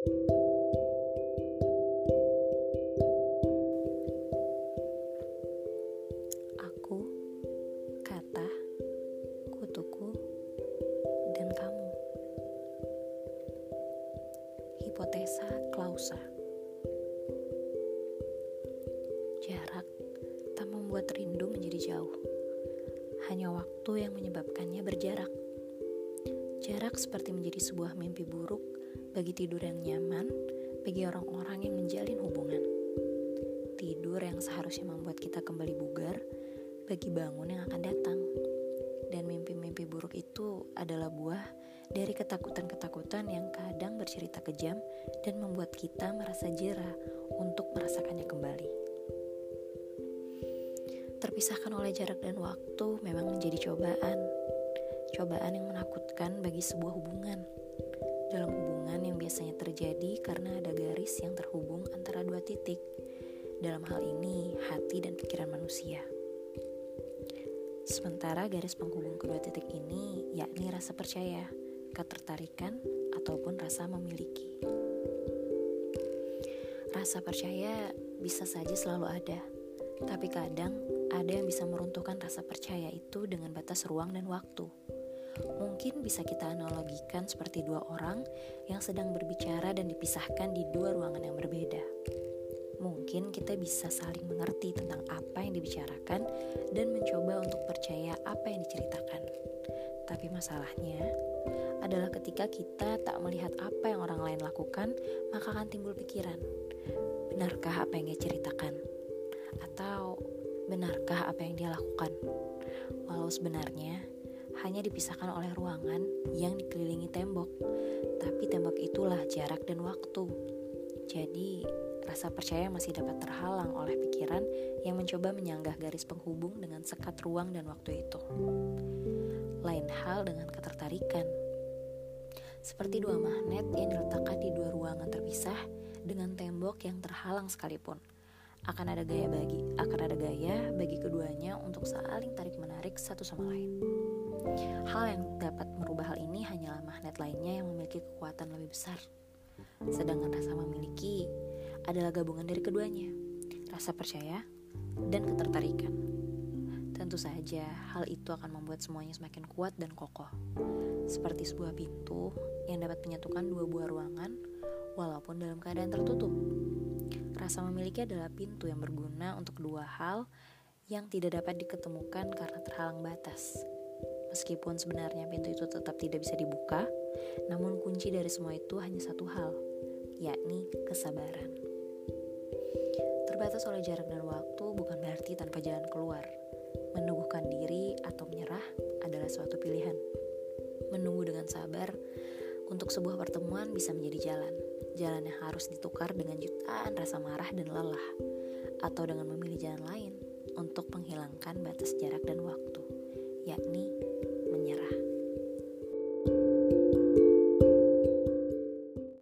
Aku, kata, kutuku, dan kamu. Hipotesa klausa. Jarak tak membuat rindu menjadi jauh. Hanya waktu yang menyebabkannya berjarak. Jarak seperti menjadi sebuah mimpi buruk bagi tidur yang nyaman bagi orang-orang yang menjalin hubungan. Tidur yang seharusnya membuat kita kembali bugar bagi bangun yang akan datang. Dan mimpi-mimpi buruk itu adalah buah dari ketakutan-ketakutan yang kadang bercerita kejam dan membuat kita merasa jerah untuk merasakannya kembali. Terpisahkan oleh jarak dan waktu memang menjadi cobaan. Cobaan yang menakutkan bagi sebuah hubungan. Dalam biasanya terjadi karena ada garis yang terhubung antara dua titik. Dalam hal ini, hati dan pikiran manusia. Sementara garis penghubung kedua titik ini yakni rasa percaya, ketertarikan, ataupun rasa memiliki. Rasa percaya bisa saja selalu ada, tapi kadang ada yang bisa meruntuhkan rasa percaya itu dengan batas ruang dan waktu. Mungkin bisa kita analogikan seperti dua orang yang sedang berbicara dan dipisahkan di dua ruangan yang berbeda. Mungkin kita bisa saling mengerti tentang apa yang dibicarakan dan mencoba untuk percaya apa yang diceritakan. Tapi masalahnya adalah ketika kita tak melihat apa yang orang lain lakukan, maka akan timbul pikiran, benarkah apa yang dia ceritakan? Atau benarkah apa yang dia lakukan? Walau sebenarnya hanya dipisahkan oleh ruangan yang dikelilingi tembok, tapi tembok itulah jarak dan waktu. Jadi, rasa percaya masih dapat terhalang oleh pikiran yang mencoba menyanggah garis penghubung dengan sekat ruang dan waktu itu. Lain hal dengan ketertarikan. Seperti dua magnet yang diletakkan di dua ruangan terpisah dengan tembok yang terhalang sekalipun. Akan ada gaya bagi, akan ada gaya bagi keduanya untuk saling tarik menarik satu sama lain. Hal yang dapat merubah hal ini hanyalah magnet lainnya yang memiliki kekuatan lebih besar. Sedangkan rasa memiliki adalah gabungan dari keduanya, rasa percaya dan ketertarikan. Tentu saja hal itu akan membuat semuanya semakin kuat dan kokoh. Seperti sebuah pintu yang dapat menyatukan dua buah ruangan walaupun dalam keadaan tertutup. Rasa memiliki adalah pintu yang berguna untuk dua hal yang tidak dapat diketemukan karena terhalang batas. Meskipun sebenarnya pintu itu tetap tidak bisa dibuka, namun kunci dari semua itu hanya satu hal, yakni kesabaran. Terbatas oleh jarak dan waktu bukan berarti tanpa jalan keluar. Meneguhkan diri atau menyerah adalah suatu pilihan. Menunggu dengan sabar untuk sebuah pertemuan bisa menjadi jalan. Jalan yang harus ditukar dengan jutaan rasa marah dan lelah, atau dengan memilih jalan lain untuk menghilangkan batas jarak dan waktu,